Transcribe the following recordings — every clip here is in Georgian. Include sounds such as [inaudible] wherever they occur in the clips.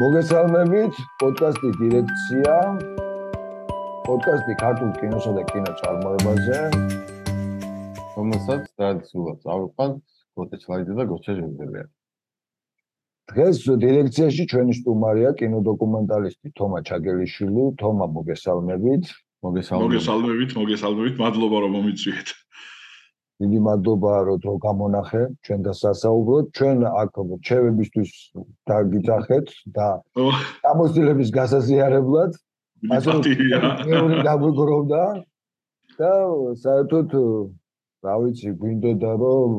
მოგესალმებით, პოდკასტი დირექცია. პოდკასტი ქართულ კინოსა და კინოწარმოებაზე. რომელსაც ტრადიციულად წავყვან გოთე ჩლაიძე და გოჩა ჟენდელია. დღეს დირექციაში ჩვენი სტუმარია კინოდოკუმენტალისტი თომა ჩაგელიშვილი. თომა, მოგესალმებით. მოგესალმებით. მოგესალმებით, მოგესალმებით. მადლობა რომ მომიწვიეთ. დიდი მადლობა რომ თო გამონახე ჩვენ და სასაუბროთ ჩვენ აქ ჩევებისთვის დაგიძახეთ და ამოსილების გასაზიარებლად. ასე მეორე დაგვიგროვდა და საერთოდ რა ვიცი გვინდოდა რომ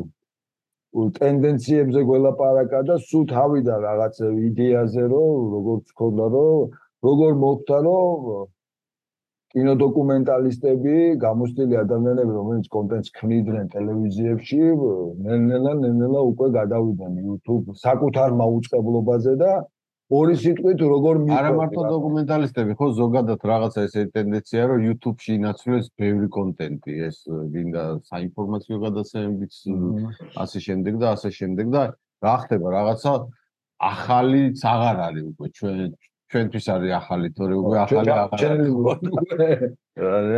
ტენდენციებზე გველაპარაკა და სულ თავიდან რაღაც იდეაზე რომ როგორც ქონდა რომ როგორ მოხდა რომ კინოდოკუმენტალისტები, გამოსტილი ადამიანები, რომელიც კონტენტს ქმნიდნენ ტელევიზიებში, ნელ-ნელა ნელ-ნელა უკვე გადავიდნენ YouTube საკუთარ მაუწყებლობაზე და ორი სიტყვით როგორ მიყვა არა მარტო დოკუმენტალისტები, ხო ზოგადად რაღაცა ესე ტენდენცია, რომ YouTube-ში ინაცვლეს ბევრი კონტენტი, ეს გინდა საინფორმაციო გადაცემებიც, ასე შემდეგ და ასე შემდეგ და რა ხდება? რაღაცა ახალი აღარ არის უკვე ჩვენ ჩვენთვის არის ახალი თორე უკვე ახალი ახალი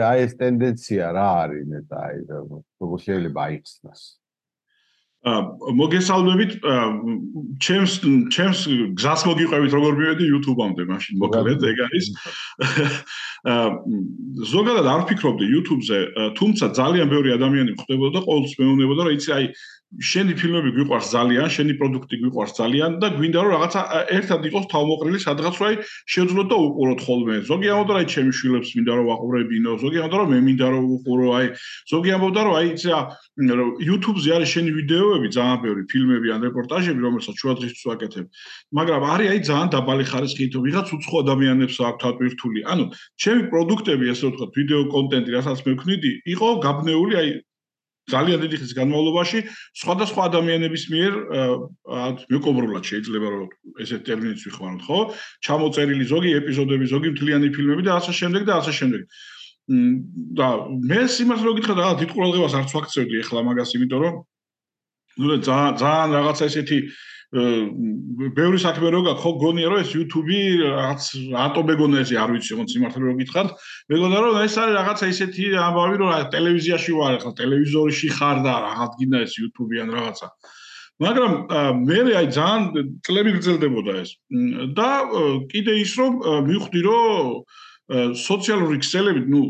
აი ეს ტენდენცია რა არის ნეტა აი როგორ შეიძლება აიხსნას მოგესალმებით ჩემს ჩემს გზას მოგიყვებით როგორ მივედი YouTube-ამდე მაშინ მოკლედ ეგ არის [laughs] ზოგადად არ ფიქრობდი YouTube-ზე თუმცა ძალიან ბევრი ადამიანი ხვდებოდა და ყოველთვის მეუბნებოდა რომ იცი აი შენი ფილმები გვიყვარს ძალიან, შენი პროდუქტი გვიყვარს ძალიან და გვინდა რომ რაღაცა ერთად იყოს თავმოყრილი სადღაც რომ აი შეძლოთ და უყუროთ ხოლმე. ზოგი ამბობდა რომ აი ჩემი შვილებს მინდა რომ ვაყურებინო, ზოგი ამბობდა რომ მე მინდა რომ უყურო, აი ზოგი ამბობდა რომ აი იცი YouTube-ზე არის შენი ვიდეოები, ძალიან ბევრი ფილმები ან რეპორტაჟები, რომელსაც შუა დღისთვის ვაკეთებ. მაგრამ არის აი ძალიან დაბალი ხარისხით, ვიღაც უცხო ადამიანებს აქვს თათვირთული. ანუ ჩემი პროდუქტები, ასე ვთქვათ, ვიდეო კონტენტი, რასაც მე ვქნიდი, იყო გაბნეული აი ძალიან დიდი ხნის განმავლობაში სხვადასხვა ადამიანების მიერ მეკობრულად შეიძლება რომ ესეთ ტერმინიც ვიხმაროთ, ხო? ჩამოწერილი ზოგი ეპიზოდები, ზოგი მთლიანი ფილმები და ასე შემდეგ და ასე შემდეგ. და მე სიმართლე გითხრა და დიდ ყურადღებას არც ვაქცევდი ახლა მაგას, იმიტომ რომ ნუ ძალიან ძალიან რაღაცა ესეთი ბევრი საქმე რო გაქვს ხო გონია რომ ეს YouTube-ი რაც რატო მეგონა ესე არ ვიცი ხო სიმართლე რო გითხრათ მეგონა რომ ეს არის რაღაცა ისეთი ამბავი რომ ტელევიზიაში ვარ ხო ტელევიზორში ხარ და რაღაც გინდა ეს YouTube-ი ან რაღაცა. მაგრამ მე აი ძალიან წლები გრძელდებოდა ეს. და კიდე ის რომ მივხვდი რომ სოციალური ქსელები ნუ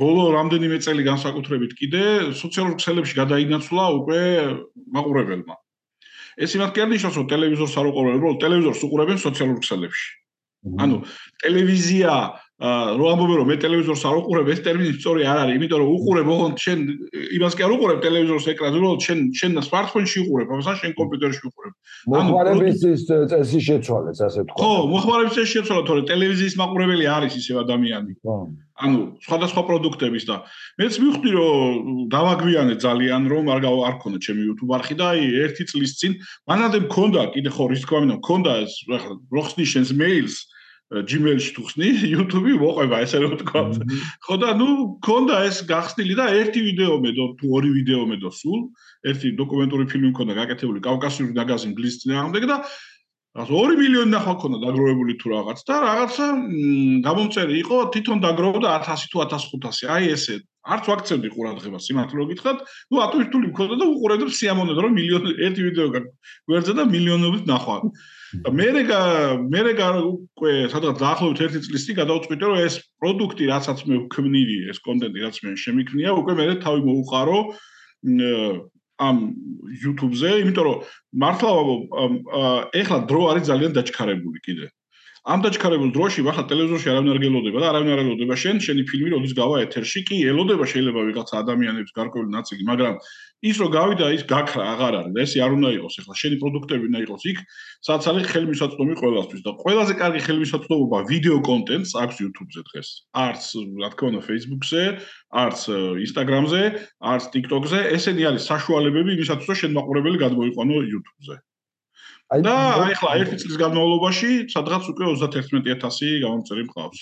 ბოლო რამდენიმე წელი განსაკუთრებით კიდე სოციალურ ქსელებში გადაინაცვლა უკვე მაყურებელმა ეს იმათ კი არ ნიშნავს რომ ტელევიზორს არ უყურებენ, უბრალოდ ტელევიზორს უყურებენ სოციალურ ქსელებში. ანუ ტელევიზია რო ამბობენ რომ მე ტელევიზორს არ უყურებ, ეს ტერმინი სწორი არ არის, იმიტომ რომ უყურებ ოღონდ შენ იმას კი არ უყურებ ტელევიზორს ეკრანზე, უბრალოდ შენ შენ სმარტფონში უყურებ, ამასა შენ კომპიუტერში უყურებ. მოხმარების წესი შეცვალეს, ასე თქვა. ხო, მოხმარების წესი შეცვალა, თორე ტელევიზიის მაყურებელი არის ისე ადამიანი. ხო. ანუ სხვადასხვა პროდუქტების და მეც მივხვდი რომ დავაგვიანე ძალიან რომ არ არ ქონდა ჩემი YouTube არხი და აი ერთი წლის წინ მანამდე მქონდა კიდე ხო რის თქვა მინდა მქონდა ეს ახლა როხსნი შენს მეილს Gmail-ში თუ ხსნი YouTube-ი მოყვება ესე რომ თქვა. ხო და ნუ მქონდა ეს გახსნილი და ერთი ვიდეო მედო თუ ორი ვიდეო მედო სულ ერთი დოკუმენტური ფილმი მქონდა გაკეთებული კავკასიური ნაგაზი ინგლისის წინააღმდეგ და რაღაც 2 მილიონი ნახვა ქონდა დაგროვებული თუ რაღაც და რაღაცა გამომწერი იყო თვითონ დაგროვდა 1100 თუ 1500 აი ესე არც ვაქცევდი ყურადღებას იმათ რო გითხრათ. ნუ ატვირთული მქონდა და უყურებდი სიამოვნებდა რომ მილიონი ერთი ვიდეო გვერდზე და მილიონობით ნახვა და მე მე უკვე სადღაც დაახლოებით ერთი წლის წინ გადავწყვიტე რომ ეს პროდუქტი რასაც მე ვქმნიდი ეს კონტენტი რაც მე შემიქნია უკვე მე თავი მოუყარო ამ YouTube-ზე, იმიტომ რომ მართლა ეხლა დრო არის ძალიან დაჩქარებული კიდე. ამ დაჩქარებულ დროში ახლა ტელევიზორში არავინ არ გელოდება და არავინ არ ელოდება შენ, შენი ფილმი როდის გავა ეთერში, კი ელოდება შეიძლება ვიღაცა ადამიანების გარკვეული ნაწილი, მაგრამ ის რო გავიდა ის გაქრა აღარ არის ეს არ უნდა იყოს ახლა შენი პროდუქტები უნდა იყოს იქ, სადაც არის ხელმისაწვდომი ყველასთვის და ყველაზე კარგი ხელმისაწვდომობა ვიდეო კონტენტს აქვს YouTube-ზე დღეს. არც რა თქმა უნდა Facebook-ზე, არც Instagram-ზე, არც TikTok-ზე, ესენი არის საშუალებები იმისათვის რომ შენ მაყურებელი გადმოიყვანო YouTube-ზე. აი და ახლა ერთი წლის განმავლობაში სადღაც უკვე 31000 გამომწერი მყავს.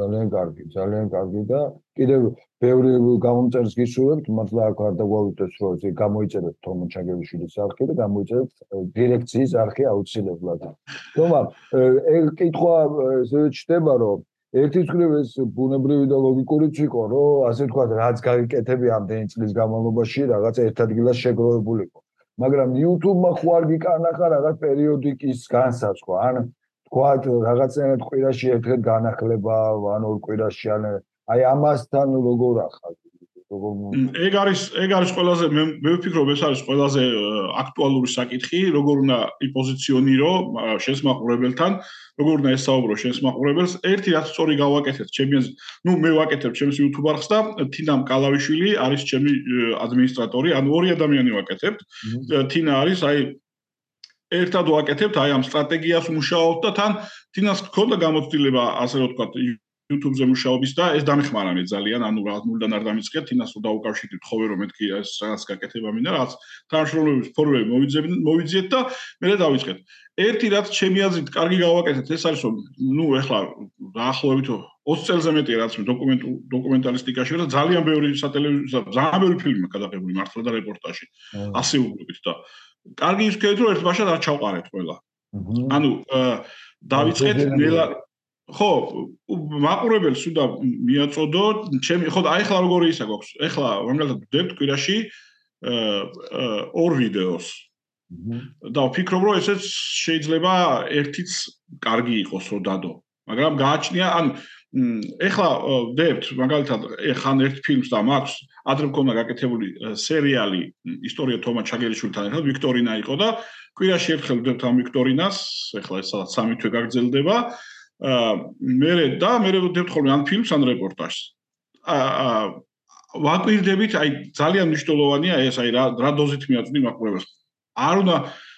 ძალიან კარგი, ძალიან კარგი და კიდევ ბევრი გამომწერს გისურვებთ, მართლა აქ არ დაგვავიდეს რომ ეს გამოიწერეთ თომო ჩაგევიშვილის არქი და გამოიწერეთ დირექციის არქი აუცილებლად. თომა, ეგ კითხვა ესე ჩდება რომ ერთი მხრივ ეს ბუნებრივი და ლოგიკურიც იყო, რომ ასე თქვა, რაც გაიკეთები ამდენი წლის განმავლობაში რაღაც ერთ ადგილას შეგროვებულიყო. მაგრამ YouTube-მა ხო არ გიკანახა რაღაც პერიოდიკის განსაზღვრა, ან თქვა რაღაცნაირად ყვირაში ერთხელ განახლება, ან ორ ყვირაში, ან აი ამასთან როგორ ახალ ეგ არის ეგ არის ყველაზე მე მე ვფიქრობ ეს არის ყველაზე აქტუალური საკითხი როგორ უნდა იპოზიციონირო შენს მაყურებელთან როგორ უნდა ესაუბრო შენს მაყურებელს. ერთი რაც სწორი გავაკეთეთ ჩემი ნუ მე ვაკეთებ ჩემს YouTube არხს და თინა მკალავიშვილი არის ჩემი ადმინისტრატორი ანუ ორი ადამიანი ვაკეთებთ თინა არის აი ერთად ვაკეთებთ აი ამ სტრატეგიას მუშაობთ და თან თინას გქონდა გამოცდილება ასე რომ ვთქვათ YouTube-ზე მუშაობის და ეს დამეხმარა მე ძალიან, ანუ რაღაც ნულიდან არ დამიწყეთ, თინას რომ დაუკავშირდით ხოვე რომ მეთქი ეს რაღაც გაკეთება მინდა, რაღაც თანამშრომლობის ფორმები მოვიძებინეთ, მოვიძიეთ და მე დავიწყეთ. ერთი რაც ჩემი აზრით კარგი გავაკეთეთ, ეს არის რომ ნუ ეხლა დაახლოებით 20 წელზე მეტია რაც მე დოკუმენტუ დოკუმენტალისტიკაში და ძალიან ბევრი სატელევიზიო ძალიან ბევრი ფილმი გადაღებული მართლა და რეპორტაჟი. ასე უბრალოდ და კარგი ის ქეთ რომ ერთ ბაშად არ ჩავყარეთ ყველა. ანუ დავიწყეთ ნელა ხო, მაყურებელს უნდა მიაწოდო, ჩემი ხო აი ხლა როგორი ისა გვაქვს. ეხლა რომელთა დებთ კვირაში აა ორ ვიდეოს. და ვფიქრობ, რომ ესეც შეიძლება ერთიც კარგი იყოს, რომ დადო. მაგრამ გააჩნია, ან ეხლა დებთ, მაგალითად, ეხან ერთ ფილმს და მაქვს ადრე მქონდა გაკეთებული სერიალი ისტორია თომა ჩაგერიშვილთან ერთად, ვიქტორინა იყო და კვირაში ერთხელ დებთ ამ ვიქტორინას, ეხლა ეს სადაც სამი თვე გაგრძელდება. მე და მე ვდებთ ხოლმე ან ფილმს ან რეპორტაჟს. აა ვაკვირდებით, აი ძალიან მნიშვნელოვანია ეს აი რა რა დოზით მიაწვდი მაყურებელს. არ უნდა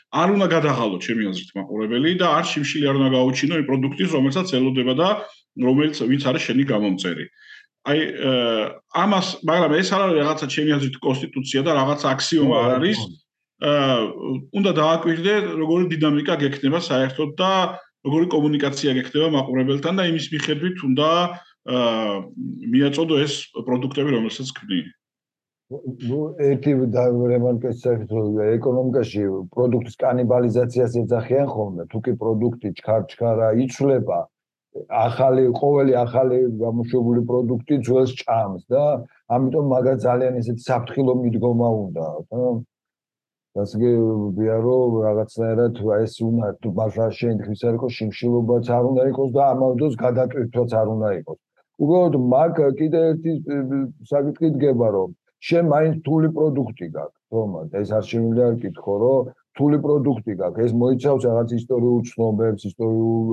არ უნდა გადაღალო ჩემი აზრით მაყურებელი და არ შიმშილი არ უნდა გაუჩინო იმ პროდუქტის, რომელსაც ელოდება და რომელიც ვინც არის შენი გამომწერი. აი ამას, მაგრამ ეს არ არის რაღაცა ჩემი აზრით კონსტიტუცია და რაღაცა აქსიომა არ არის. აა უნდა დააკვირდე როგორი დინამიკა გექნება საერთოდ და როგორი კომუნიკაცია გექნება მაყურებელთან და იმის მიხედვით უნდა მიაწოდო ეს პროდუქტები, რომელსაც ქმნი. ну ერთი რემარკის საერთოდ ეკონომიკაში პროდუქტის კანიბალიზაციას ეძახიან ხოლმე თუ კი პროდუქტი ჩქარ-ჩქარა იცვლება ახალი ყოველი ახალი გამოშვებული პროდუქტი ძველს ჭამს და ამიტომ მაგას ძალიან ისეთი საფრთხილო მიდგომა უნდა ასე ვიარო რაღაცნაირად ეს უნდა ბაშა შეიძლება არ იყოს შიმშილობაც არ უნდა იყოს და ამავდროულად გადატვირთვაც არ უნდა იყოს. უბრალოდ მაგ კიდე ერთი საკითხი დგება რომ შენ მაინც თული პროდუქტი გაქვს, თომა, ეს არ შემიძლია არ კითხო, რომ თული პროდუქტი გაქვს, ეს მოიცავს რაღაც ისტორიულ ცნობებს, ისტორიულ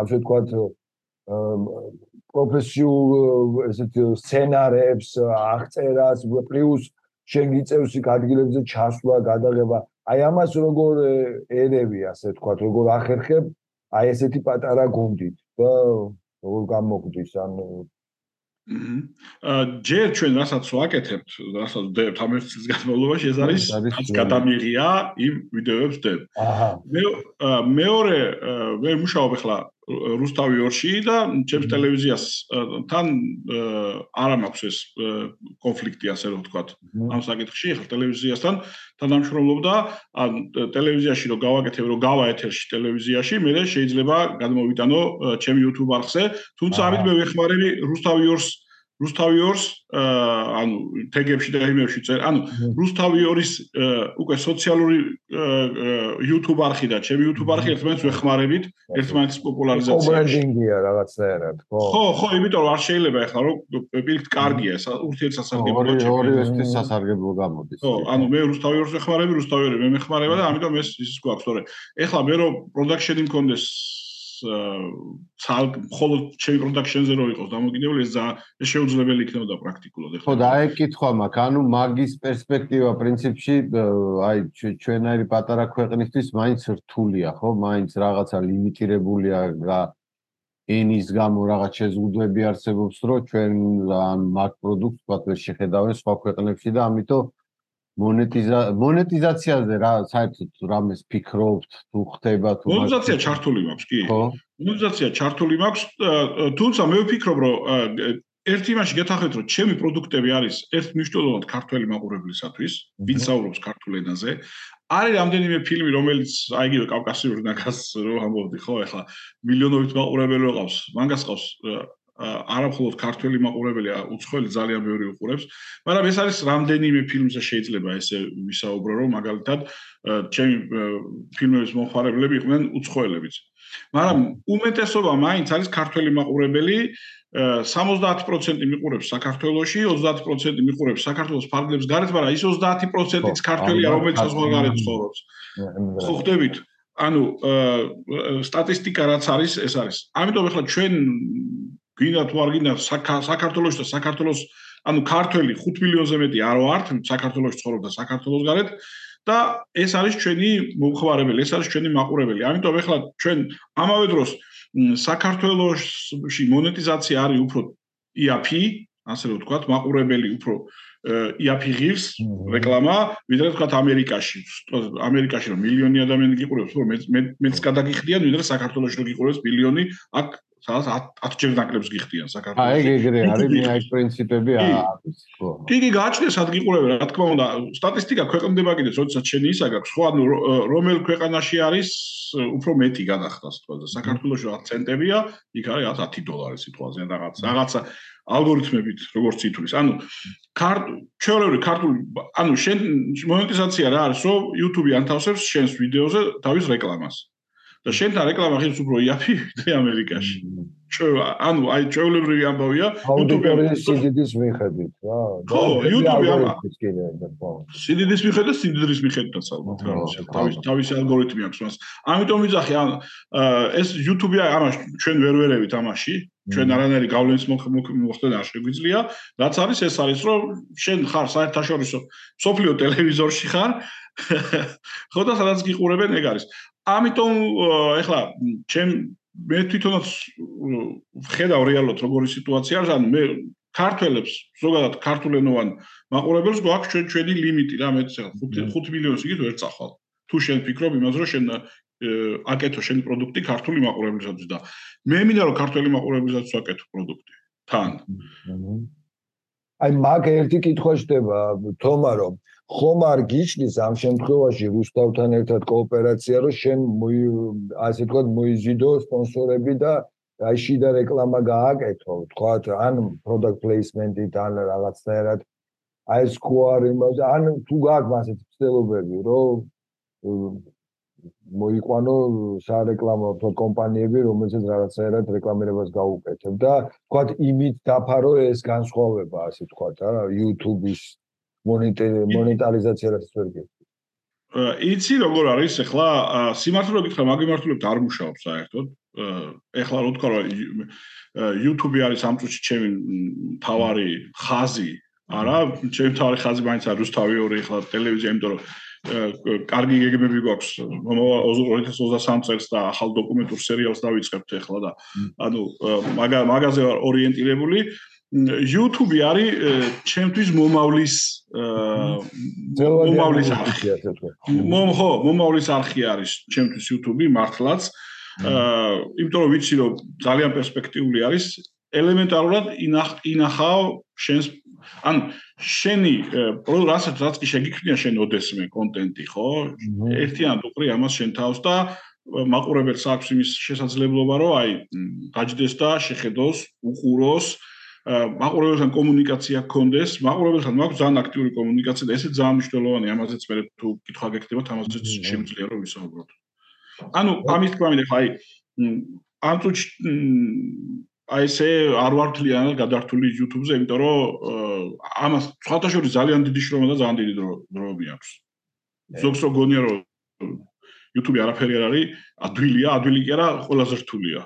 ასე ვთქვათ პროფესიულ ესეთ სცენარებს, აღწერას, პლუს შენ გიწევს იქ ადგილებზე ჩასვლა, გადაღება. აი ამას როგორ ერევი, ასე თქვა, როგორ ახერხებ აი ესეთი პატარა გუნდით და როგორ გამოგდის ან აა ჯერ ჩვენ რასაც ვაკეთებთ, რასაც დებთ ამ ერთ წლის განმავლობაში, ეს არის რაც გადამიღია იმ ვიდეოებს დებთ. აჰა. მე მეორე მე მუშაობ ახლა რუსთავი 2-ში და ჩემს ტელევიზიას თან არ მაქვს ეს კონფლიქტი ასე რომ ვთქვათ ამ საკითხში ახლა ტელევიზიასთან თანამშრომლობდა ან ტელევიზიაში რომ გავაკეთებ რომ გავა ეთერში ტელევიზიაში მე შეიძლება გადმოვიტანო ჩემ YouTube არხზე თუმცა ამით მე ვეხმარები რუსთავი 2-ს რუსთავი 2-ს ანუ თეგებში და იმებში წერ ანუ რუსთავი 2-ის უკვე სოციალური YouTube არხი და ჩემი YouTube არხი ერთმანეთს ვეხმარებით ერთმანეთის პოპულარიზაციაში. ბრენდინგია რაღაცნაირად ხო? ხო ხო იმიტომ რომ არ შეიძლება ახლა რომ პირიქით კარგია ურთიერთსასარგებლო ორი ორი ერთის სასარგებლო გამოდის ხო ანუ მე რუსთავი 2-ს ვეხმარები რუსთავი 2 მე მეხმარება და ამიტომ ეს ის გვაქვს თორე. ეხლა მე რომ პროდაქშენი მქონდეს ცალკე მხოლოდ ჩემი პროდაქშენზე რო იყოს დამოკიდებული ეს ეს შეუძლებელი იქნებოდა პრაქტიკულად ხო და აი კითხვა მაქვს. ანუ მაგის პერსპექტივა პრინციპში აი ჩვენაირი პატარა ქვეყნისთვის მაინც რთულია ხო? მაინც რაღაცა ლიმიტირებულია და ენის გამო რაღაც შეზღუდვები არსებობს რომ ჩვენ ამ მაგ პროდუქტს ვთქვათ შეხედავენ სხვა ქვეყნებში და ამიტომ მონეტიზა მონეტიზაციაზე რა საერთოდ რამეს ფიქრობთ თუ ხდება თუ მონეტიზაცია ჩართული მაქვს კი. ხო. მონეტიზაცია ჩართული მაქვს თუმცა მე ვფიქრობ რომ ერთი იმაში გეთახეთ რომ ჩემი პროდუქტები არის ერთ მნიშვნელოვნად ქართული მაყურებლისათვის ვინც საუბრობს ქართულ ენაზე. არის რამდენიმე ფილმი რომელიც აიგივე კავკასიური ნაკას რო ამბობდი ხო ეხლა მილიონობით მაყურებელი ყავს მანგას ყავს არამხოლოდ ქართველი მაყურებელია, უცხოელი ძალიან ბევრი უყურებს, მაგრამ ეს არის რამდენიმე ფილმზე შეიძლება ესე ვისაუბრო, რომ მაგალითად ჩემი ფილმების მომხმარებლები იყვნენ უცხოელებიც. მაგრამ უმეტესობა მაინც არის ქართველი მაყურებელი, 70% მიყურებს საქართველოში, 30% მიყურებს საქართველოს ფარგლებს გარეთ, მაგრამ ის 30%-იც ქართველია, რომელიც საზღვარგარეთ ცხოვრობს. ხო ხდებით? ანუ სტატისტიკა რაც არის, ეს არის. ამიტომ ახლა ჩვენ გინდა თუ არ გინდა საქართველოს და საქართველოს ანუ ქართველი 5 მილიონზე მეტი არ ვართ საქართველოს ცხოვრობ და საქართველოს გარეთ და ეს არის ჩვენი მომხმარებელი, ეს არის ჩვენი მაყურებელი. ამიტომ ეხლა ჩვენ ამავე დროს საქართველოსში მონეტიზაცია არის უფრო IAP, ასე რომ ვთქვათ, მაყურებელი უფრო IAP ღირს რეკლამა, ვიდრე ვთქვათ ამერიკაში. ამერიკაში რომ მილიონი ადამიანი გიყურებს, უფრო მეც გადაგიხდიან, ვიდრე საქართველოში რომ გიყურებს მილიონი, აქ სადაც 10 ჯერ ნაკლებს გიხდიან საქართველოს. აი ეგრე არის მე აი პრინციპები არის ხო. კი გააჩნია სადგიყურები რა თქმა უნდა სტატისტიკა ქვეყნდება კიდე როდესაც შენი ისა გაქვს ხო ანუ რომელ ქვეყანაში არის უფრო მეტი განახდა სიტყვაზე საქართველოს 10 ცენტებია იქ არის 10 დოლარი სიტყვაზე რაღაც რაღაცა ალგორითმებით როგორც ითვლის ანუ ჩვეულებრივი ქართული ანუ შენ მონეტიზაცია რა არის რომ YouTube ანთავსებს შენს ვიდეოზე თავის რეკლამას და შენთან რეკლამა ხილს უფრო იაფი ვიდრე ამერიკაში. ჩვენ ანუ აი ჩვეულებრივი ამბავია YouTube-ის სიდიდის მიხედვით რა. ხო, YouTube-ი ამბავს და სიდიდის მიხედვით, სიდიდის მიხედვითაც ალბათ რა. თავის თავის ალგორითმი აქვს მას. ამიტომ ვიძახი ან ეს YouTube-ი ამას ჩვენ ვერ ვერევით ამაში. ჩვენ არანაირი გავლენის მოხდენა არ შეგვიძლია. რაც არის ეს არის რომ შენ ხარ საერთაშორისო სოფლიო ტელევიზორში ხარ. [laughs] ხო და სადაც გიყურებენ ეგ არის. ამიტომ ეხლა ჩემ მე თვითონაც ხედავ რეალურად როგორი სიტუაცია არის ანუ მე ქართველებს ზოგადად ქართულენოვან მაყურებელს გვაქვს ჩვენ ჩვენი ლიმიტი რა მე 5 5 მილიონს იგივე ვერ წახვალ თუ შენ ფიქრობ იმაზე რომ შენ აკეთო შენი პროდუქტი ქართული მაყურებლისათვის და მე მინდა რომ ქართული მაყურებლისათვის აკეთო პროდუქტი თან. აი მაგ ერთი კითხვა შდება თომა რომ ხომ არ გიჩნის ამ შემთხვევაში რუსთავთან ერთად კოოპერაცია რომ შენ ასე თქვა მოიზიდო სპონსორები და აი შიდა რეკლამა გააკეთო. თქვა ან product placement-ით ან რაღაცნაირად. აი სკუარ იმას ან თუ გაქვს ასეთი ცდილობები რომ მოიყვანო სარეკლამო კომპანიები, რომელსაც რაღაცნაირად რეკლამირებას გაუკეთებ და თქვა იმით დაფარო ეს განსხვავება, ასე თქვა რა, YouTube-ის მონეტარიზაცია რაც ვერ გეტყვი. იცი როგორ არის ახლა სიმართლე გითხრა მაგიმართლებთ არ მუშაობს საერთოდ. ახლა რო თქვა რომ YouTube არის ამ წუთში ჩემი თავარი ხაზი. არა, ჩემი თავარი ხაზი მაინც არის რუსთავი ორი ახლა ტელევიზია, იმიტომ რომ კარგი გეგმები გვაქვს. 2023 წელს და ახალ დოკუმენტურ სერიალს დავიწყებთ ახლა და ანუ მაგაზე ორიენტირებული. YouTube არის ჩემთვის მომავლის მომავლის არხი. მომ ხო მომავლის არხი არის ჩემთვის YouTube მართლაც. აა იმიტომ რომ ვიცი რომ ძალიან პერსპექტიული არის ელემენტარულად ინახავ შენს ან შენი რასაც რაც კი შეგიქნია შენ ოდესმე კონტენტი ხო? ერთიანად უყრი ამას შენ თავს და მაყურებელს აქვს იმის შესაძლებლობა რომ აი გაჯდეს და შეხედოს უყუროს. მაყურებელთან კომუნიკაცია გქონდეს, მაყურებელთან მაქვს ძალიან აქტიური კომუნიკაცია და ესეც ძალიან მნიშვნელოვანია, ამაზეც მე თუ კითხვა გეკეთებათ, ამაზეც შემიძლია რომ ვისაუბროთ. ანუ ამის თქმა მინდა ხაი ამ წუთში აი ესე არ ვართლიანად გადართული YouTube-ზე, იმიტომ რომ ამას სხვათა შორის ძალიან დიდი შრომა და ძალიან დიდი დროები აქვს. ზოგს რო გონია რომ YouTube-ი არაფერი არ არის, ადვილია, ადვილი კი არა, ყველაზე რთულია.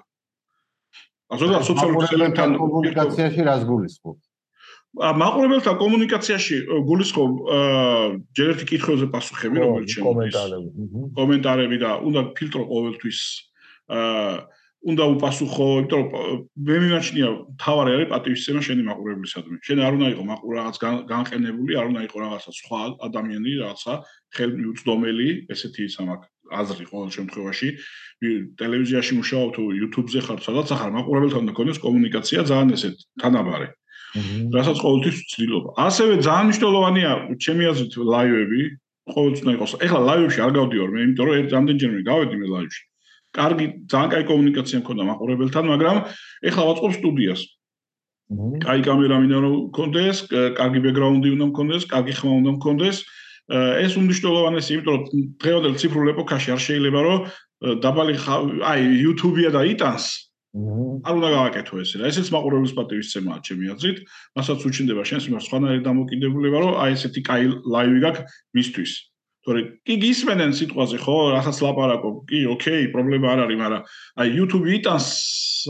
ზოგადად სოციალურ ქსელებთან კომუნიკაციაში რას გულისხმობ? მაყურებელთან კომუნიკაციაში გულისხმობ ჯერ ერთი კითხვაზე პასუხები, რომელიც შემოგვიყვება. კომენტარები და უნდა ფილტრო ყოველთვის აა უნდა უპასუხო, იმიტომ რომ მე მიმაჩნია თავარი არის პატივისცემა შენი მაყურებლისადმი. შენ არ უნდა იყო მაყურე რაღაც განყენებული, არ უნდა იყო რაღაცა სხვა ადამიანი, რაღაცა ხელმიუწვდომელი, ესეთი სამაკ აზრი ყოველ შემთხვევაში. ტელევიზიაში მუშაობ თუ YouTube-ზე ხარ, სადაც ახარ მაყურებელთან და კონდეს კომუნიკაცია ძალიან ესეთ თანაბარი. რასაც ყოველთვის ვცდილობ. ასევე ძალიან მნიშვნელოვანია ჩემი აზრით ლაივები, ყოველთვის უნდა იყოს. ეხლა ლაივებში არ გავდივარ მე, იმიტომ რომ ერთ რამდენჯერმე გავედი მე ლაივში. კარგი, ძალიან კარგი კომუნიკაცია მქონდა მაყურებელთან, მაგრამ ეხლა ვაწყობ სტუდიას. კაი კამერა მინდა რომ მქონდეს, კარგი ბექგრაუნდი უნდა მქონდეს, კარგი ხმა უნდა მქონდეს. ეს უნიშნულოვანესი, იმიტომ რომ დღევანდელ ციფრულ ეპოქაში არ შეიძლება რომ დაბალი აი YouTube-ია და იტანს. არ უნდა გავაკეთო ესე რა. ესეც მაყურებლის პატივისცემაა ჩემი აზრით. მასაც უჩნდება შენს მიმართ სხვანაირი დამოკიდებულება, რომ აი ესეთი კაი ლაივი გაქვს მისთვის. თორე კი გისმენენ სიტყვაზე ხო, რასაც ლაპარაკობ. კი, ოკეი, პრობლემა არ არის, მაგრამ აი YouTube იტანს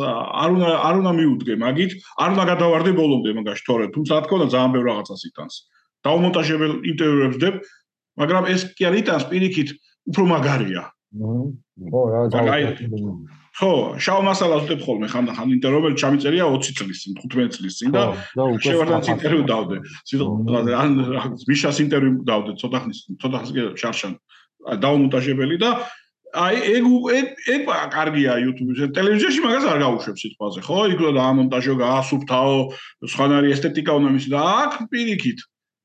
არ უნდა არ უნდა მიუდგე მაგით, არ უნდა გადავარდე ბოლომდე მაგაში, თორე თუმცა რა თქმა უნდა ძალიან ბევრ რაღაცას იტანს. დაუმონტაჟებელ ინტერვიუებს დებ, მაგრამ ეს კი არ იტანს პირიქით უფრო მაგარია. ხო, რა და ხო, შავ მასალას ვდებ ხოლმე ხანდახან ხან ინტერ რომელიც ჩამიწერია 20 წლის წინ, 15 წლის წინ და შევარდან ინტერვიუ დავდე. სიტყვაზე ან მიშას ინტერვიუ დავდე ცოტა ხნის, ცოტა ხნის შარშან დაუმონტაჟებელი და აი ეგ ეგ კარგია YouTube-ზე. ტელევიზიაში მაგას არ გაუშვებ სიტყვაზე, ხო? იქ და ამონტაჟო გაასუფთავო, სხვანაირი ესთეტიკა უნდა მისი და აქ პირიქით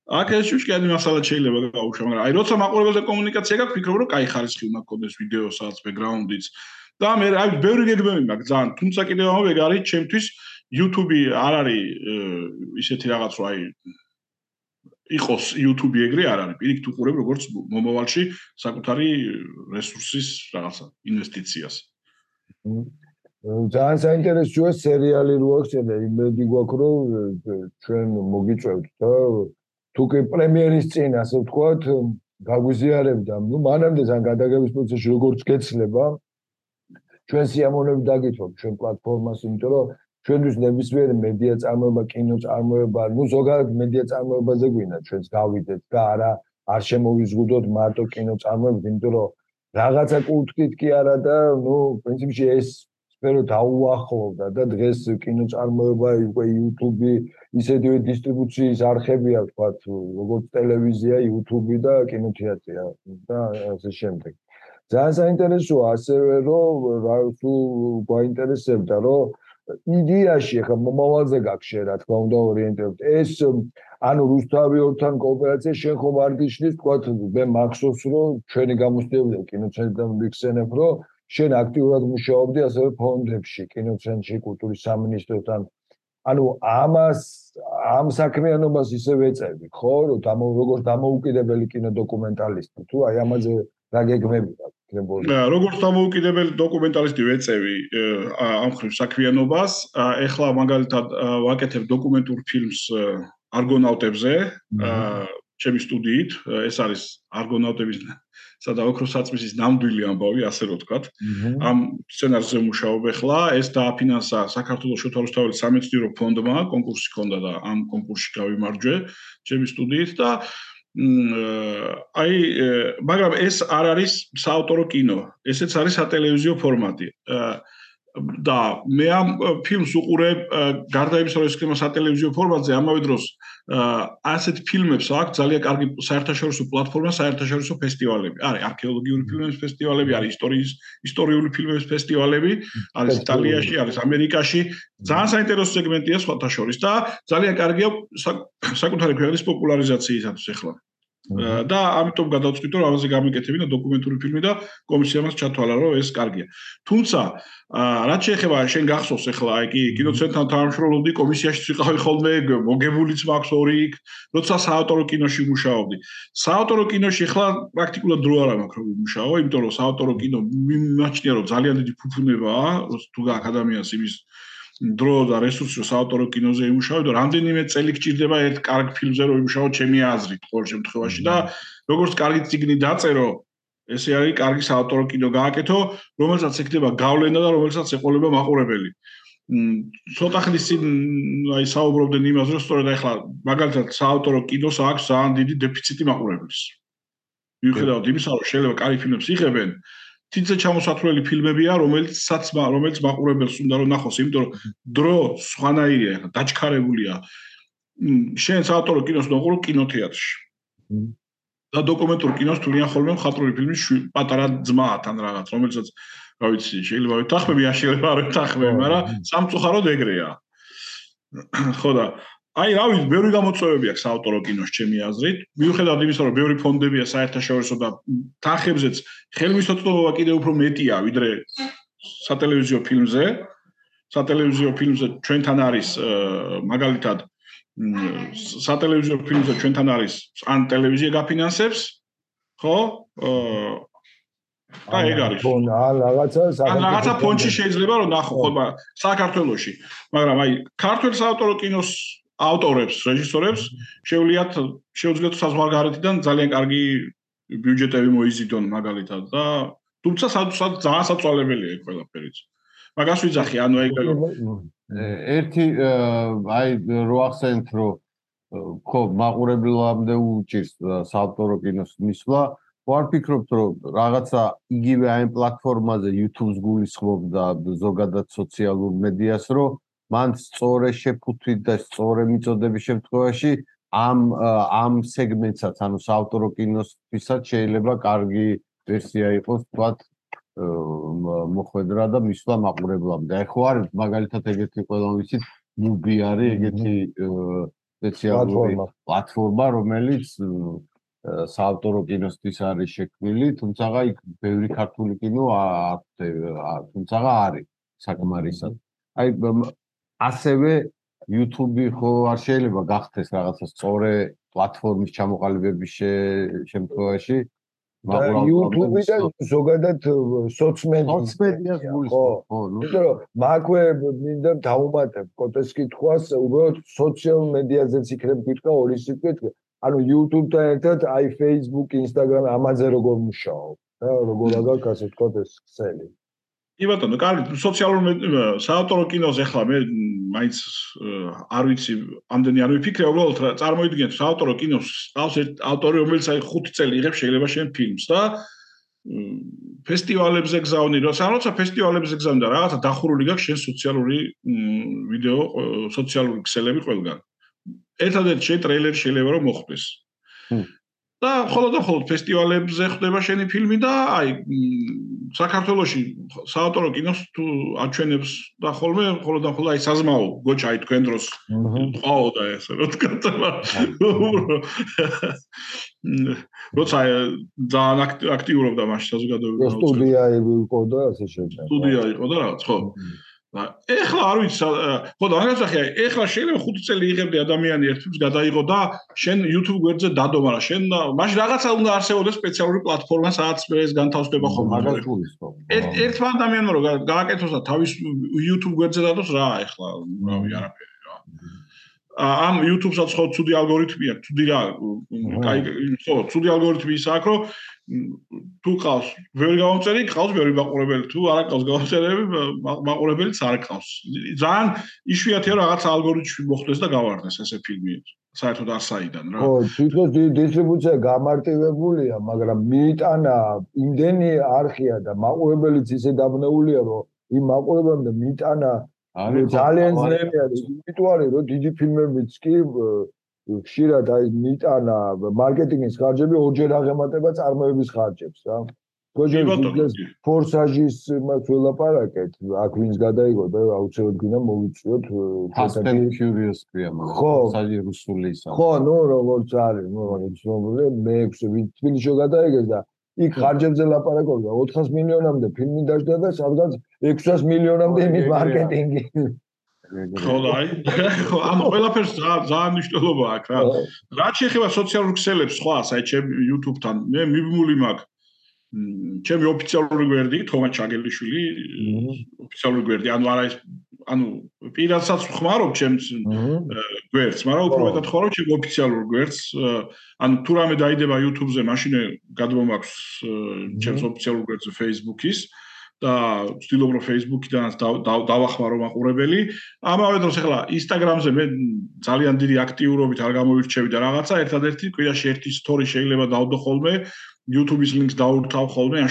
აქ ეს შუშკიანი მასალა შეიძლება გაუშვო, მაგრამ აი როცა მაყურებელთა კომუნიკაცია გაქვს, ფიქრობ რომ კაი ხარისხი უნდა გქონდეს ვიდეოსაც, ბექგრაუნდიც და მე აი ბევრი გეგმები მაქვს ძალიან, თუმცა კიდევ ამ ეგ არის ჩემთვის YouTube არ არის ისეთი რაღაც რომ აი იყოს YouTube ეგრე არ არის. პირიქით უყურებ როგორც მომავალში საკუთარი რესურსის რაღაცა ინვესტიციას. ძალიან საინტერესოა სერიალი რო აქვს და იმედი გვაქვს რომ ჩვენ მოგიწევთ და თუ კი პრემიერის წინ ასე ვთქვათ გაგვიზიარებდა ნუ მანამდე ძალიან გადაგების პროცესში როგორც გეცლება ჩვენ სიამოვნებით დაგითხოვ ჩვენ პლატფორმას იმიტომ რომ ჩვენთვის ნებისმიერი მედია წარმოება კინო წარმოება ნუ ზოგადად მედია წარმოებაზე გვინდა ჩვენს გავიდეთ და არა არ შემოვიზღუდოთ მარტო კინო წარმოებით იმიტომ რომ რაღაცა კუთხით კი არა და ნუ პრინციპში ეს სფერო დაუახლოვდა და დღეს კინოწარმოება უკვე YouTube ისეთივე დისტრიბუციის არხებია ვთქვათ როგორც ტელევიზია, YouTube და კინოთეატრია და ასე შემდეგ. ძალიან საინტერესოა ასევე რომ რა თუ გვაინტერესებდა რომ იდეაში ხა მომავალზე გაქშე რა თქმა უნდა ორიენტირებთ ეს ანუ რუსთავი ორთან კოოპერაცია შენ ხომ არ გიშლის თქვა მე მახსოვს რომ ჩვენი გამოსტევია კინოცენტრიდან ვიქცენებ რომ შენ აქტიურად მუშაობდი ასევე ფონდებში, კინოცენტრში, კულტურის სამინისტროსთან. ანუ ამას ამ საქმიანობას ისე ვეწევი, ხო, რომ დამო როგორც დამოუკიდებელი კინოდოკუმენტალისტი, თუ აი ამაზე რა გეგმები გაქვს? და როგორც დამოუკიდებელი დოკუმენტალისტი ვეწევი ამ ხრივ საქმიანობას, ეხლა მაგალითად ვაკეთებ დოკუმენტურ ფილმს არგონავტებზე, ჩემი სტუდიით, ეს არის არგონავტების სადა ოქროს საწმისის ნამდვილი ამბავი, ასე რომ ვთქვათ. ამ სცენარზე მუშაობ ახლა, ეს დააფინანსა საქართველოს შოთარუსთავის სამეცნიერო ფონდმა, კონკურსი ჰქონდა და ამ კონკურსში გავიმარჯვე ჩემი სტუდიით და აი, მაგრამ ეს არ არის საავტორო კინო, ესეც არის სატელევიზიო ფორმატი. და მე ამ ფილმს უყურებ გარდა იმისა რომ ეს ფილმი სატელევიზიო ფორმატზე ამავე დროს ასეთ ფილმებს აქვს ძალიან კარგი საერთაშორისო პლატფორმა საერთაშორისო ფესტივალები. არის არქეოლოგიური ფილმების ფესტივალები არის ისტორიის ისტორიული ფილმების ფესტივალები არის იტალიაში არის ამერიკაში. ძალიან საინტერესო სეგმენტია სხვათა შორის და ძალიან კარგია საკუთარი ქვეყნის პოპულარიზაციისათვის ახლა და ამიტომ გადავწყვიტე რომ ამაზე გამიკეთებინა დოკუმენტური ფილმი და კომისიამ ჩათვალა რომ ეს კარგია. თუმცა რაც შეეხება შენ გახსოვს ახლა აი კი კინოცენტრთან თანამშრომლობდი კომისიაში ვიყავი ხოლმე მოგებულიც მაქვს ორი იქ როცა საავტორო კინოში მუშაობდი. საავტორო კინოში ახლა პრაქტიკულად დრო არ მაქვს რომ ვიმუშაო, იმიტომ რომ საავტორო კინო მიმაჩნია რომ ძალიან დიდი ფუფუნებაა, თუ გაქვს ადამიანს იმის დრო და რესურსი საავტორო კინოზე იმუშავე და რამდენიმე წელი გჭირდება ერთ კარგ ფილმზე რომ იმუშაო ჩემი აზრით ყოველ შემთხვევაში. და როგორც კარგი ციგნი დაწერო ესე არის კარგი საავტორო კინო გააკეთო რომელსაც ექნება გავლენა და რომელსაც ეყოლება მაყურებელი. ცოტა ხნის წინ აი საუბრობდნენ იმაზე რომ სწორედ ახლა მაგალითად საავტორო კინოს აქვს ძალიან დიდი დეფიციტი მაყურებლის. მიუხედავად იმისა რომ შეიძლება კარგი ფილმებს იღებენ თითზე ჩამოსათვლელი ფილმებია, რომელიცაც რომელიც მაყურებელს უნდა რომ ნახოს, იმიტომ რომ დრო სხვანაირია, ხა დაჩქარებულია. შენ საავტორო კინოს ნოყურო კინოთეატრში. და დოკუმენტურ კინოს თურიან ხოლმე მხატვრული ფილმის პატარა ძმა თან რაღაც, რომელსაც რა ვიცი, შეიძლება ვეთახმები, არ შეიძლება არ ვეთახმები, მაგრამ სამწუხაროდ ეგრეა. [clears throat] ხო და აი რა ვიცი, ბევრი გამოწვევები აქვს საავტორო კინოს ჩემი აზრით. მიუხედავად იმისა, რომ ბევრი ფონდებია საერთაშორისო და თანხებზეც ხელმისაწვდომობა კიდევ უფრო მეტია ვიდრე სატელევიზიო ფილმზე. სატელევიზიო ფილმზე ჩვენთან არის მაგალითად სატელევიზიო ფილმზე ჩვენთან არის ან ტელევიზია გაფინანსებს, ხო? აი ეგ არის. ან რაღაცა ან რაღაცა ფონდში შეიძლება რომ ნახო ხო საქართველოში. მაგრამ აი ქართულ საავტორო კინოს ავტორებს, რეჟისორებს შეუძლიათ შეუძლიათ საზღვარგარეთიდან ძალიან კარგი ბიუჯეტები მოიზიდონ მაგალითად და თუმცა ძალიან საწვალებელია ეს ყველაფერიც. მაგას ვიძახი, ანუ ეგ ერთი აი რო ახსენეთ რომ ხო მაყურებლამდე უჭირს საავტორო კინოს მისვლა, ვარ ფიქრობთ რომ რაღაცა იგივე აი პლატფორმაზე YouTube-ს გულისხმობდა ზოგადად სოციალურ მედიას რომ მან სწორე შეფუთვით და სწორე მიწოდების შემთხვევაში ამ ამ სეგმენტსაც, ანუ საავტორო კინოსთვისაც შეიძლება კარგი ვერსია იყოს, თქვათ მოხვედრა და მისვლა მაყურებლამდე. აი ხო არის მაგალითად ეგეთი ყველა ვიცით, მუბი არის ეგეთი სპეციალური პლატფორმა, რომელიც საავტორო კინოსთვის არის შექმნილი, თუმცა იქ ბევრი ქართული კინო აქვს, თუმცა არის საკმარისად. აი ასევე YouTube-ი ხო არ შეიძლება გახდეს რაღაცა სწორე პლატფორმის ჩამოყალიბების შემთხვევაში? YouTube-ი და ზოგადად სოციმედიას გულისხმობ ხო ნუ. იმიტომ რომ მაქვე მინდა დავუმატებ კოტეს კითხვას უბრალოდ სოციალურ მედიაზეც იქნებ გითხრა ორი სიტყვით ანუ YouTube-თან ერთად აი Facebook, Instagram ამაზე როგორ მუშაობ და როგორ აგაკ ასე თქვა ეს ქსელი კი ბატონო, კარგი, სოციალურ საავტორო კინოზე ახლა მე მაინც არ ვიცი, ამდენი არ ვიფიქრე, უბრალოდ წარმოიდგინეთ საავტორო კინოს ყავს ერთ ავტორი, რომელიც აი 5 წელი იღებს შეიძლება შენ ფილმს და ფესტივალებზე გზავნი, როცა ფესტივალებზე გზავნი და რაღაცა დახურული გაქვს შენ სოციალური ვიდეო, სოციალური ქსელები ყველგან. ერთადერთი შენ ტრეილერი შეიძლება რომ მოხდეს. და ხოლმე და ხოლმე ფესტივალებზე ხდება შენი ფილმი და აი საქართველოში საავტორო კინოს თუ აჩვენებს და ხოლმე ხოლმე და ხოლმე აი საზმაო გოჩა აი თქვენ დროს ყაო და ესე რა თქვა როცა ძალიან აქტიურობდა მაშინ საზოგადოება სტუდია იყო და ასე შემდეგ. სტუდია იყო და რაღაც ხო ეხლა არ ვიცი ხო და რაღაცახი ეხლა შეიძლება 5 წელი იღებდი ადამიანი ერთს გადაიღო და შენ YouTube გვერდზე დადო მაგრამ შენ მაშინ რაღაცა უნდა არსებობდეს სპეციალური პლატფორმა სადაც ეს განთავსდება მაგას გულისხმობ ერთ ერთ ადამიანმა რომ გააკეთოს და თავის YouTube გვერდზე დადოს რა ეხლა რავი არაფერი რა. ამ YouTube-საც ხო ცუდი ალგორითმი აქვს, ცუდი რა, კაი, ხო, ცუდი ალგორითმი ის აქვს, რომ თუ ყავს ბევრი გამომწერი, ყავს ბევრი მაყურებელი, თუ არ ყავს გამომწერები, მაყურებელიც არ ყავს. ძალიან იშვიათია რაღაც ალგორითმი მოხდეს და გავარდეს ესე ფილმი. საერთოდ არ საიდან რა. ხო, თვითონ დისტრიბუცია გამარტივებულია, მაგრამ მიიტანა იმდენი არხია და მაყურებელიც ისე დაბნეულია, რომ იმ მაყურებელამდე მიიტანა ძალიან ძნელი არის. იმიტომ არის რომ დიდი ფილმებიც კი ხშირად აი მიტანა მარკეტინგის ხარჯები ორჯერ აღემატება წარმოების ხარჯებს რა. გოჟეს ფორსაჟის მას ველაპარაკეთ, აქ ვინც გადაიგო და აუცილებლად გინდა მოვიწიოთ and Furious ქვია მაგრამ ფორსაჟი რუსული ისა. ხო, ნუ როგორც არის, ნუ რაღაც ცნობილი მე თბილისში გადაიგეს და იქ ხარჯებზე ლაპარაკობდა 400 მილიონამდე ფილმი დაждდა და სადღაც 600 მილიონამდე იმის მარკეტინგი. ხო და აი ხო ამ ყველაფერს ძალიან მნიშვნელობა აქვს რა. რაც შეეხება სოციალურ ქსელებს სხვა, აი ჩემ YouTube-თან მე მიბმული მაქვს. ჩემი ოფიციალური გვერდი თომა ჩაგელიშვილი ოფიციალური გვერდი ანუ არა ეს ანუ პირადსაც ხმარობ ჩემს გვერდს მაგრამ უფრო მეტად ხმარობ ჩემ ოფიციალურ გვერდს ანუ თუ რამე დაიდება YouTube-ზე მაშინ გადმომაქვს ჩემს ოფიციალურ გვერდზე Facebook-ის და ვცდილობ რომ Facebook-იდან დავახმარო მაყურებელი. ამავე დროს ახლა Instagram-ზე მე ძალიან დიდი აქტიურობით არ გამოვირჩევი და რაღაცა ერთადერთი კვირაში ერთი story შეიძლება დავდო ხოლმე YouTube-ის ლინკს დაურთავ ხოლმე, ან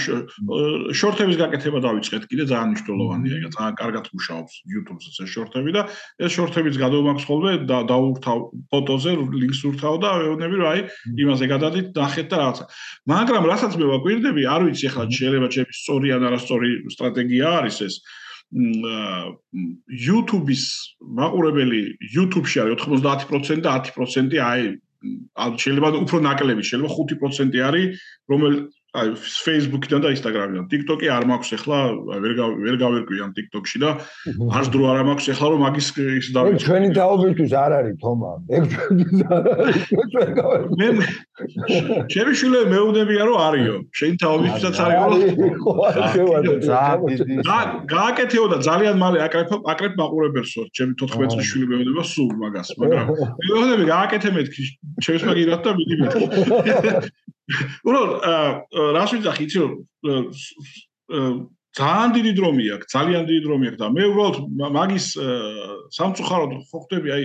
შორტების გაკეთება დავიწყეთ კიდე ძალიან მნიშვნელოვანია, რა ძალიან კარგად მუშაობს YouTube-ზე ეს შორტები და ეს შორტებიც გადავმაქვს ხოლმე და დაურთავ ფოტოზე ლინკს ურთავ და ვეუბნები რომ აი იმაზე გადადით, ნახეთ და რაღაცა. მაგრამ რასაც მე ვაკვირდები, არ ვიცი ახლა შეიძლება ჩემი სწორი ან არასწორი სტრატეგია არის ეს. YouTube-ის მაყურებელი YouTube-ში არის 90% და 10% აი შეიძლება უფრო ნაკლები, შეიძლება 5% არის, რომელიც აი Facebook-დან და Instagram-დან. TikTok-ი არ მაქვს ახლა, ვერ ვერ გავერკვი ამ TikTok-ში და არც დრო არ მაქვს ახლა რომ მაგის ის და ჩვენი თაობისთვის არ არის თომა. ეგ ჩვენთვის არ არის. ჩვენ გავერკვი. მე ჩემი შვილები მეუბნებია რომ არისო. შენი თაობისთვისაც არის რომ და გააკეთეო და ძალიან მალე აკრებ აკრებ მაყურებელსო. ჩემი 14 წლის შვილი მეუბნება სულ მაგას, მაგრამ მეუბნები გააკეთე მეთქი. ჩემს მაგირად და მიდი მეთქი. [laughs] უბრალოდ რას ვიძახი? იცი რომ ძალიან დიდი დრომი აქვს ძალიან დიდი დრომი აქვს და მე უბრალოდ მაგის სამწუხაროდ ხო ხდები აი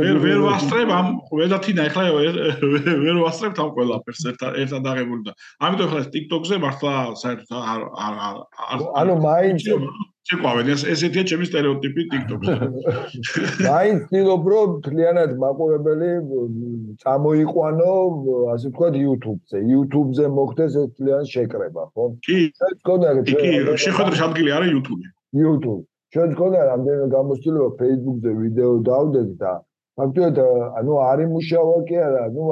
ვერ ვერ ვასწრებ ამ ვედათინა ახლა ვერ ვასწრებ ამ ყველაფერს ერთად ერთად აღებული და. ამიტომ ახლა TikTok-ზე მართლა საერთოდ არ არ ანუ მაინც შეყვავენ ეს ესეთია ჩემი стереოტიპი TikTok-ზე. მაინც [laughs] ვცდილობ რომ ძალიანად მაყურებელი წამოიყვანო, ასე ვთქვათ, YouTube-ზე. YouTube-ზე მოხდეს ეს ძალიან შეკრება, ხო? კი. გქონდა რა. კი, შეხვედრის ადგილი არის YouTube. YouTube. ჩვენ გქონდა რამდენიმე გამოცდილება Facebook-ზე ვიდეო დავდეთ და ფაქტობრივად ანუ არ იმუშავა კი არა, ну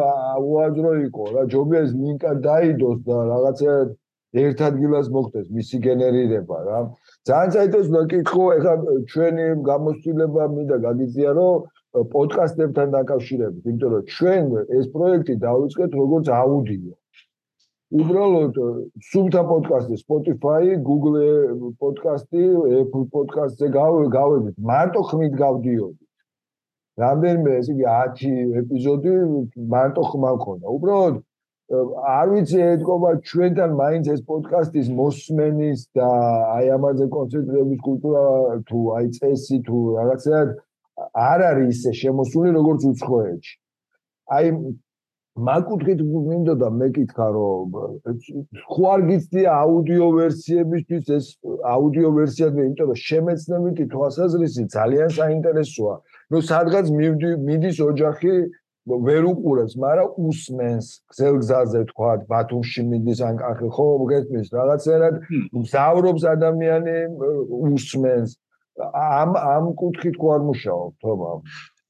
უაზრო იყო რა, ჯობია ეს ლინკა დაიდოს და რაღაცა ერთ ადგილას მოხდეს მისი გენერირება რა. ძალიან საერთოდ მეკითხო, ეხლა ჩვენი გამოცდილება მინდა გაგიზია, რომ პოდკასტებთან დაკავშირებით, იმიტომ რომ ჩვენ ეს პროექტი დავიწყეთ როგორც აუდიო. უბრალოდ სულთა პოდკასტი, Spotify, Google პოდკასტი, Apple პოდკასტზე გავედით, მარტო ხმით გავდიოდი. რამდენიმე ესე იგი 10 ეპიზოდი მარტო ხმა მქონდა. უბრალოდ არ ვიცი ეთქობა ჩვენთან მაინც ეს პოდკასტის მოსმენის და აი ამაზე კონცენტრირების კულტურა თუ აი წესი თუ რაღაცა არ არის ისე შემოსული როგორც უცხოეთში. აი მაგუთხით მინდოდა მეკითხა რომ ხო არ გიცდია აუდიო ვერსიებისთვის ეს აუდიო ვერსიები იმიტომ რომ შემეცნებითი თვალსაზრისით ძალიან საინტერესოა. ნუ სადღაც მიდის ოჯახი ვერ უყურებს, მაგრამ უსმენს გზელგზაზე თქვა ბათუმში მიდის ან კახი ხო მოგესმის რაღაცერად მზავრობს ადამიანი usmens ამ ამ კუთხით ხო არ მუშაობ თომა?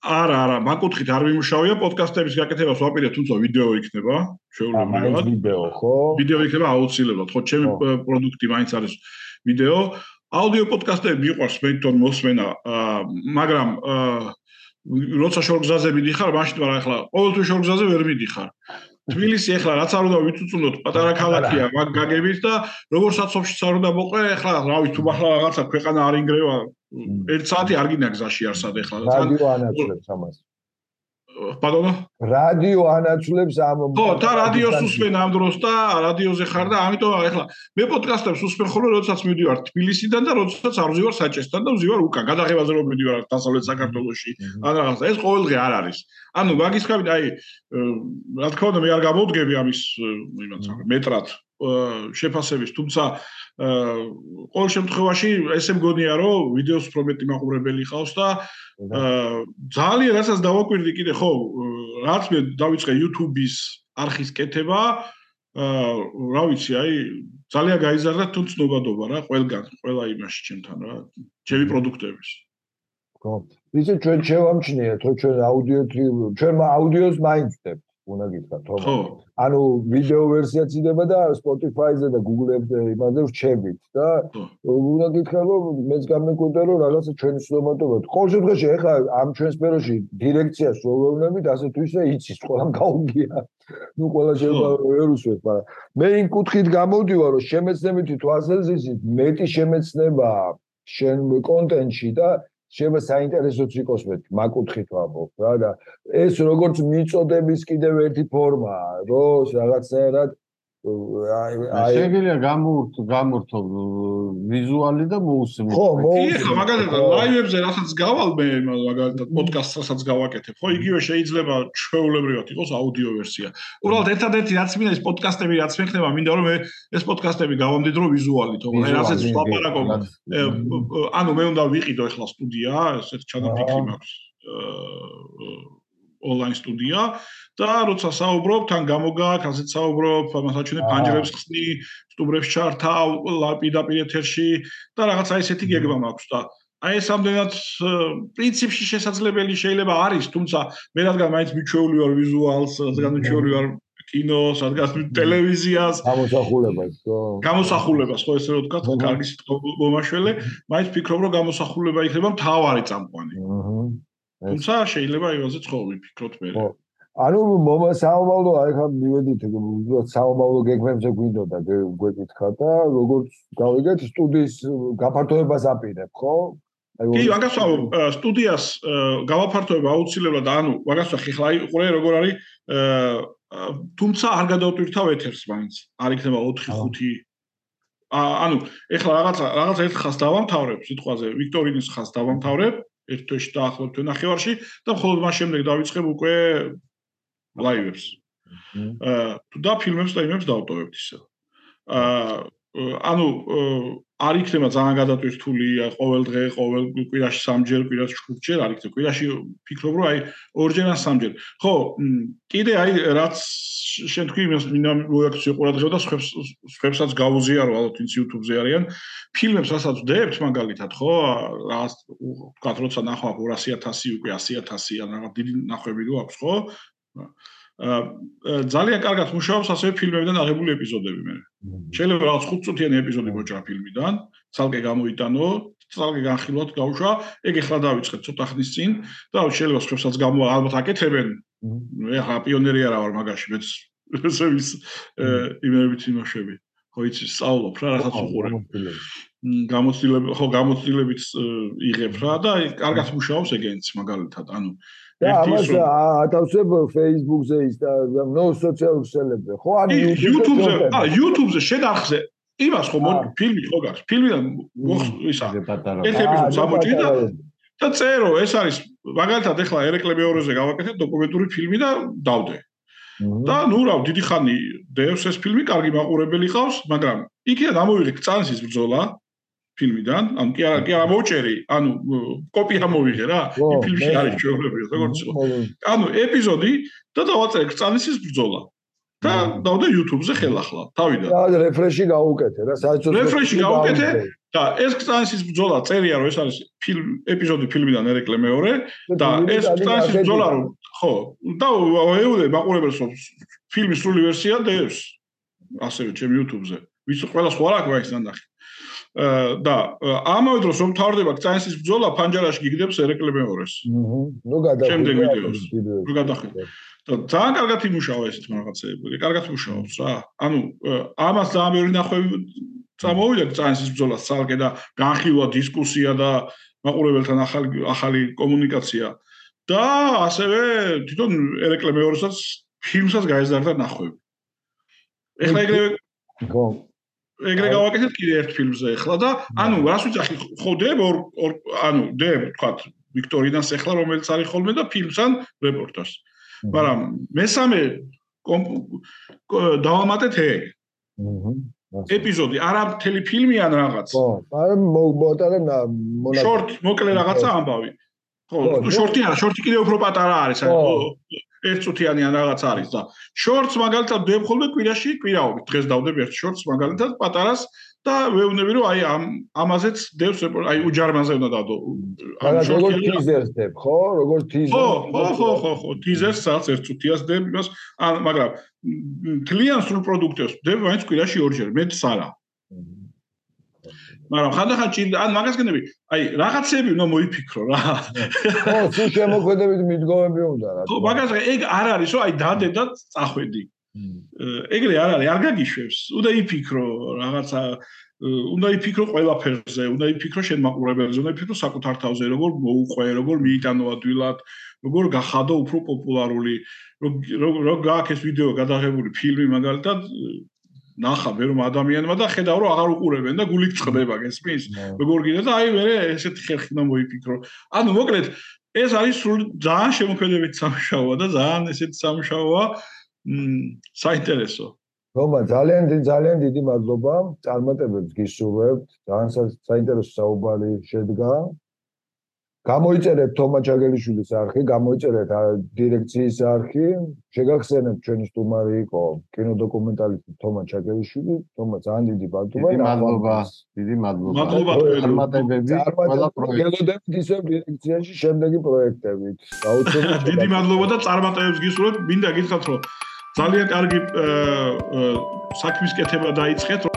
არა არა მაგუთხით არ მიმუშავია პოდკასტების გაკეთებას ვაპირე თუმცა ვიდეო იქნება შეუძლებლად ვიდეო ხო? ვიდეო იქნება აუცილებლად ხო ჩემი პროდუქტი მაინც არის ვიდეო. აუდიო პოდკასტები მიყვარს მე თვითონ მოსმენა მაგრამ აა როცა შორგზაზე მიდიხარ, მაშინ ვარ ახლა ყოველთვის შორგზაზე ვერ მიდიხარ. თბილისი ახლა რაც არ უნდა ვიცუწუნოთ, პატარა ქალაქია, მაგ გაგებით და როგორცაც ოფშიც არ უნდა მოყრე, ახლა რა ვიცი თუ ახლა რაღაცა ქვეყანა არ ინგრევა, 1 საათი არ გინდა გზაში არსად ახლა. რადიო ანაცვლებს ამას. პადონო? რადიო ანაცვლებს ამ ხო, და რადიოს უსმენ ამ დროს და რადიოზე ხარ და ამიტომ ახლა მე პოდკასტებს უსმენ ხოლმე, როდესაც მივიდივარ თბილისიდან და როდესაც არ ვზივარ საჭესთან და ვზივარ უკან, გადაღებაზე რომ მივიდივარ დასავლეთ საქართველოში. ან რაღაცა, ეს ყოველდღე არ არის. ანუ მაგის ხავით აი რა თქმა უნდა მე არ გამოვდგები ამის იმას მეტრად შეფასების, თუმცა ყოველ შემთხვევაში ესე მგონია რომ ვიდეოს უფრო მეტი მაყურებელი ყავს და ძალიან რასაც დავაკვირდი კიდე ხო რაც მე დავიწყე YouTube-ის არქის კეთება რა ვიცი აი ძალიან გაიზარდა თუ ცნობადობა რა ყველგან ყველა იმაში ჩემთან რა ჩემი პროდუქტების. ხო. ისე ჩვენ შევამჩნიეთ თუ ჩვენ აუდიო ჩვენ აუდიოს მაინც ვდებთ უნდა გითხრათ თო ანუ ვიდეო ვერსიაც იდება და Spotify-ზე და Google-ზე იმაზე ვჩებით და უნდა გითხრათ რომ მეც გამეკვირდა რომ რაღაცა ჩვენი სლომატობა ყოველ შემთხვევაში ეხლა ამ ჩვენ სფეროში დირექციას ვეუბნებით ასე თუ ისე იცის ყველამ გაუგია. ნუ ყველა შეიძლება ვერ უსვეთ მაგრამ მე იმ კუთხით გამოვდივარ რომ შემეცნებითი თვალსაზრისით მეტი შემეცნება შენ კონტენტში და შეიძლება საინტერესოც იყოს მე მაგუთხით ვამბობ რა და ეს როგორც მიწოდების კიდევ ერთი ფორმაა რომ რაღაცნაირად აი შეგიძლია გამურთ გამურთო ვიზუალი და მოусმო. ხო, ხო, მაგალითად ლაივებზე რასაც გავალ მე მაგალითად პოდკასტს რასაც გავაკეთებ, ხო, იგივე შეიძლება ჩვეულებრივად იყოს აუდიო ვერსია. უბრალოდ ერთადერთი რაც მინდა ის პოდკასტები რაც მექნება, მინდა რომ მე ეს პოდკასტები გავამდიდრო ვიზუალით, ხო, აი რასაც ვაპარაკობ. ანუ მე უნდა ვიყიდო ახლა სტუდია, ესეთ ჩანაფიქრი მაქვს. აა ონლაინ სტუდია და როცა საუბრობ, თან გამოგაქვს, ასეთ საუბრობ, მასაჩვენე პანჯრებს ხსნი, სტუბრებს ჩართავ, ლაპიდაპირ ეთერში და რაღაცა ისეთი გეგმა მაქვს და აი ეს ამდენად პრინციპში შესაძლებელი შეიძლება არის, თუმცა მე რადგან მაინც მიჩვეული ვარ ვიზუალს, რადგან მიჩვეული ვარ კინოს, რადგან ტელევიზიას, გამოსახულებას, ხო? გამოსახულებას, ხო ესე რომ ვთქვა, კარგი სიტყვა მომაშველე, მაინც ფიქრობ რომ გამოსახულება იქნება მთავარი წამყვანი. თუმცა შეიძლება იმაზე ცხოვრი ფიქრობ მე. ხო. ანუ მომასაუბალო აი ხა მივედით უბრალოდ საუბალო გეგმებზე გვინდოდა გვეკითხა და როგორც გავიგეთ სტუდიის გაფართოებას აპირებ, ხო? აი კი, მაგას სტუდიას გავაფართოება აუცილებლად, ანუ მაგას ხიხლა იყურე როგორ არის თუმცა არ გადავტვირთავ ეთერს მაინც. არ იქნება 4-5 ანუ ეხლა რაღაცა რაღაცა ერთ ხას დავამთავრებ სიტყვაზე ვიქტორინის ხას დავამთავრებ ერთ თვეში დაახლოებით ნახევარში და მხოლოდ მას შემდეგ დავიწყებ უკვე ლაივებს. აა თუ და ფილმებს და იმებს დავტოვებთ ისე. აა ანუ არ იქნება ძალიან გადატვირთული ყოველ დღე, ყოველ კვირაში სამჯერ, კვირაში ხუთჯერ, არ იქნება. კვირაში ფიქრობ რომ აი ორჯერ ან სამჯერ. ხო, კიდე აი რაც შენ თქვი იმას მინდა მოაქციო ყურადღება და სხვებს სხვებსაც გაუზიარო ალბათ ვინც YouTube-ზე არიან. ფილმებს რასაც ვდებთ მაგალითად, ხო? რაღაც ვთქვათ, როცა ნახვა 200.000 უკვე 100.000 ან რაღაც დიდი ნახვები რო აქვს, ხო? ძალიან კარგად მუშაობს ასევე ფილმებიდან აღებული ეპიზოდები მე. შეიძლება რაღაც 5 წუთიანი ეპიზოდი მოჭრა ფილმიდან, ცალკე გამოიტანო, ცალკე განხილვად გავუშვა, ეგ ახლა დავიწყებ ცოტა ხნის წინ და შეიძლება სხვებსაც გამო ალბათ აკეთებენ. მე ხა პიონერი არა ვარ მაგაში, მეც ესევის იმერებით იმოშები. ხო იცი, სწავლობ რა რაღაცა უყურებ. გამოცდილები, ხო გამოცდილებით იღებ რა და კარგად მუშაობს ეგენც მაგალითად, ანუ და ამას ათავსებ Facebook-ზე ის და ნო სოციალურ ქსელებზე ხო ან YouTube-ზე ა YouTube-ზე შედარხზე. იმას ხო ფილმი ხო გაქვს? ფილმიდან ისა. ეს ეპიზოდი გამოჭი და და წერო ეს არის მაგალითად ეხლა ერეკლე მეორეზე გავაკეთე დოკუმენტური ფილმი და დავდე. და ნუ რა დიდი ხანი დევს ეს ფილმი კარგი მაყურებელი ყავს მაგრამ იქიდან ამოვიღე წანსის ბრძოლა ფილმიდან, ანუ კი არა, კი არა მოჭერი, ანუ კოპია მოვიღე რა, იმ ფილმში არის ჩვეულებრივი, როგორც იყო. ანუ ეპიზოდი და დავაწერე კცანისის ბრძოლა. და დავდე YouTube-ზე ხელახლა, თავიდან. და რეფრეში გაუკეთე რა, საერთოდ რეფრეში გაუკეთე და ეს კცანისის ბრძოლა წერია რომ ეს არის ფილმ ეპიზოდი ფილმიდან ერეკლე მეორე და ეს კცანისის ბრძოლა რომ ხო, და ეულე მაყურებელს ფილმის სრული ვერსია დევს ასევე ჩემ YouTube-ზე. ვის ყველა სხვა რა გვაქვს ნახე. და ამავე დროს რომ თავდება კცანსის ბრძოლა ფანჯარაში გიგდებს ერეკლე მეორეს. აჰა. ნუ გადახვიდე. შემდეგ ვიდეოს. ნუ გადახვიდე. და ძალიან კარგად იმუშავა ეს რაღაცეები. კარგად მუშაობს რა. ანუ ამას ძალიან ბევრი ნახვები წამოვიდა კცანსის ბრძოლა ცალკე და განხილვა დისკუსია და მაყურებელთან ახალი ახალი კომუნიკაცია. და ასევე თვითონ ერეკლე მეორესაც ფილმსაც გაეზარდა ნახვები. ეხლა ეგრევე გო ეგრე გავაკეთეთ კიდე ერთ ფილმზე ახლა და ანუ რას ვიცახი ხოდებ ორ ანუ დე თქვა ვიქტორინას ახლა რომელიც არის ხოლმე და ფილმსან რეპორტაჟს. მაგრამ მესამე დავამატეთ ეგ ეპიზოდი არა მთელი ფილმი ან რაღაც? ხო მაგრამ მოგბოტარე მონა შორტ მოკლე რაღაცა ამბავი. ხო შორტი არა შორტი კიდე უფრო პატარა არის ხო ერთ წუთიანი ან რაღაც არის და შორტს მაგალითად დებ ხოლმე კვირაში კვირაობით დღეს დავდებ ერთ შორტს მაგალითად პატარას და ვეუბნები რომ აი ამ ამაზეც დევს აი უჯარმაზე უნდა დადო ან როგორც ტიზერს დებ ხო? როგორც ტიზერ ხო ხო ხო? ხო ტიზერს საც ერთ წუთიას დებ იმას ან მაგრამ კლიენტ სულ პროდუქტებს დებ მაინც კვირაში ორჯერ მეც არა მაგრამ ხანდახან ჭირდა ან მაგას გენები აი რაღაცები უნდა მოიფიქრო რა. [laughs] ხო თუ შემოქმედებით მიდგომები უნდა რა. ხო მაგას ეგ არ არის რომ აი დადე და წახვედი. ეგრე არ არის არ გაგიშვებს. უნდა იფიქრო რაღაცა უნდა იფიქრო ყველაფერზე უნდა იფიქრო შენ მაყურებელზე უნდა იფიქრო საკუთარ თავზე როგორ მოუყვე როგორ მიიტანო ადვილად როგორ გახადო უფრო პოპულარული რო რო გააქეს ვიდეო გადაღებული ფილმი მაგალითად ნახა ბევრმა ადამიანმა და ხედავ რომ აღარ უყურებენ და გული წყდება გესმის როგორ გინდა და აი მე ესეთი ხერხი და მოიფიქრო. ანუ მოკლედ ეს არის სულ ძალიან შემოქმედებით სამშაოა და ძალიან ესეთი სამშაოა მ საინტერესო. რომა ძალიან ძალიან დიდი მადლობა წარმატებებს გისურვებთ ძალიან საინტერესო საუბარი შედგა გამოიწერეთ თომა ჩაგელიშვილის არხი, გამოიწერეთ დირექციის არხი. შეგახსენებთ ჩვენი სტუმარი იყო კინოდოკუმენტალისტი თომა ჩაგელიშვილი. თომა ძალიან დიდი მადლობა. დიდი მადლობა. დიდი მადლობა. მადლობა წარმატებები ყველა პროექტებით. ისე დირექციაში შემდეგი პროექტებით. გაუჩინოთ. [laughs] დიდი მადლობა და წარმატებებს გისურვებთ. მინდა გითხრათ რომ ძალიან კარგი საქმის კეთება დაიწყეთ.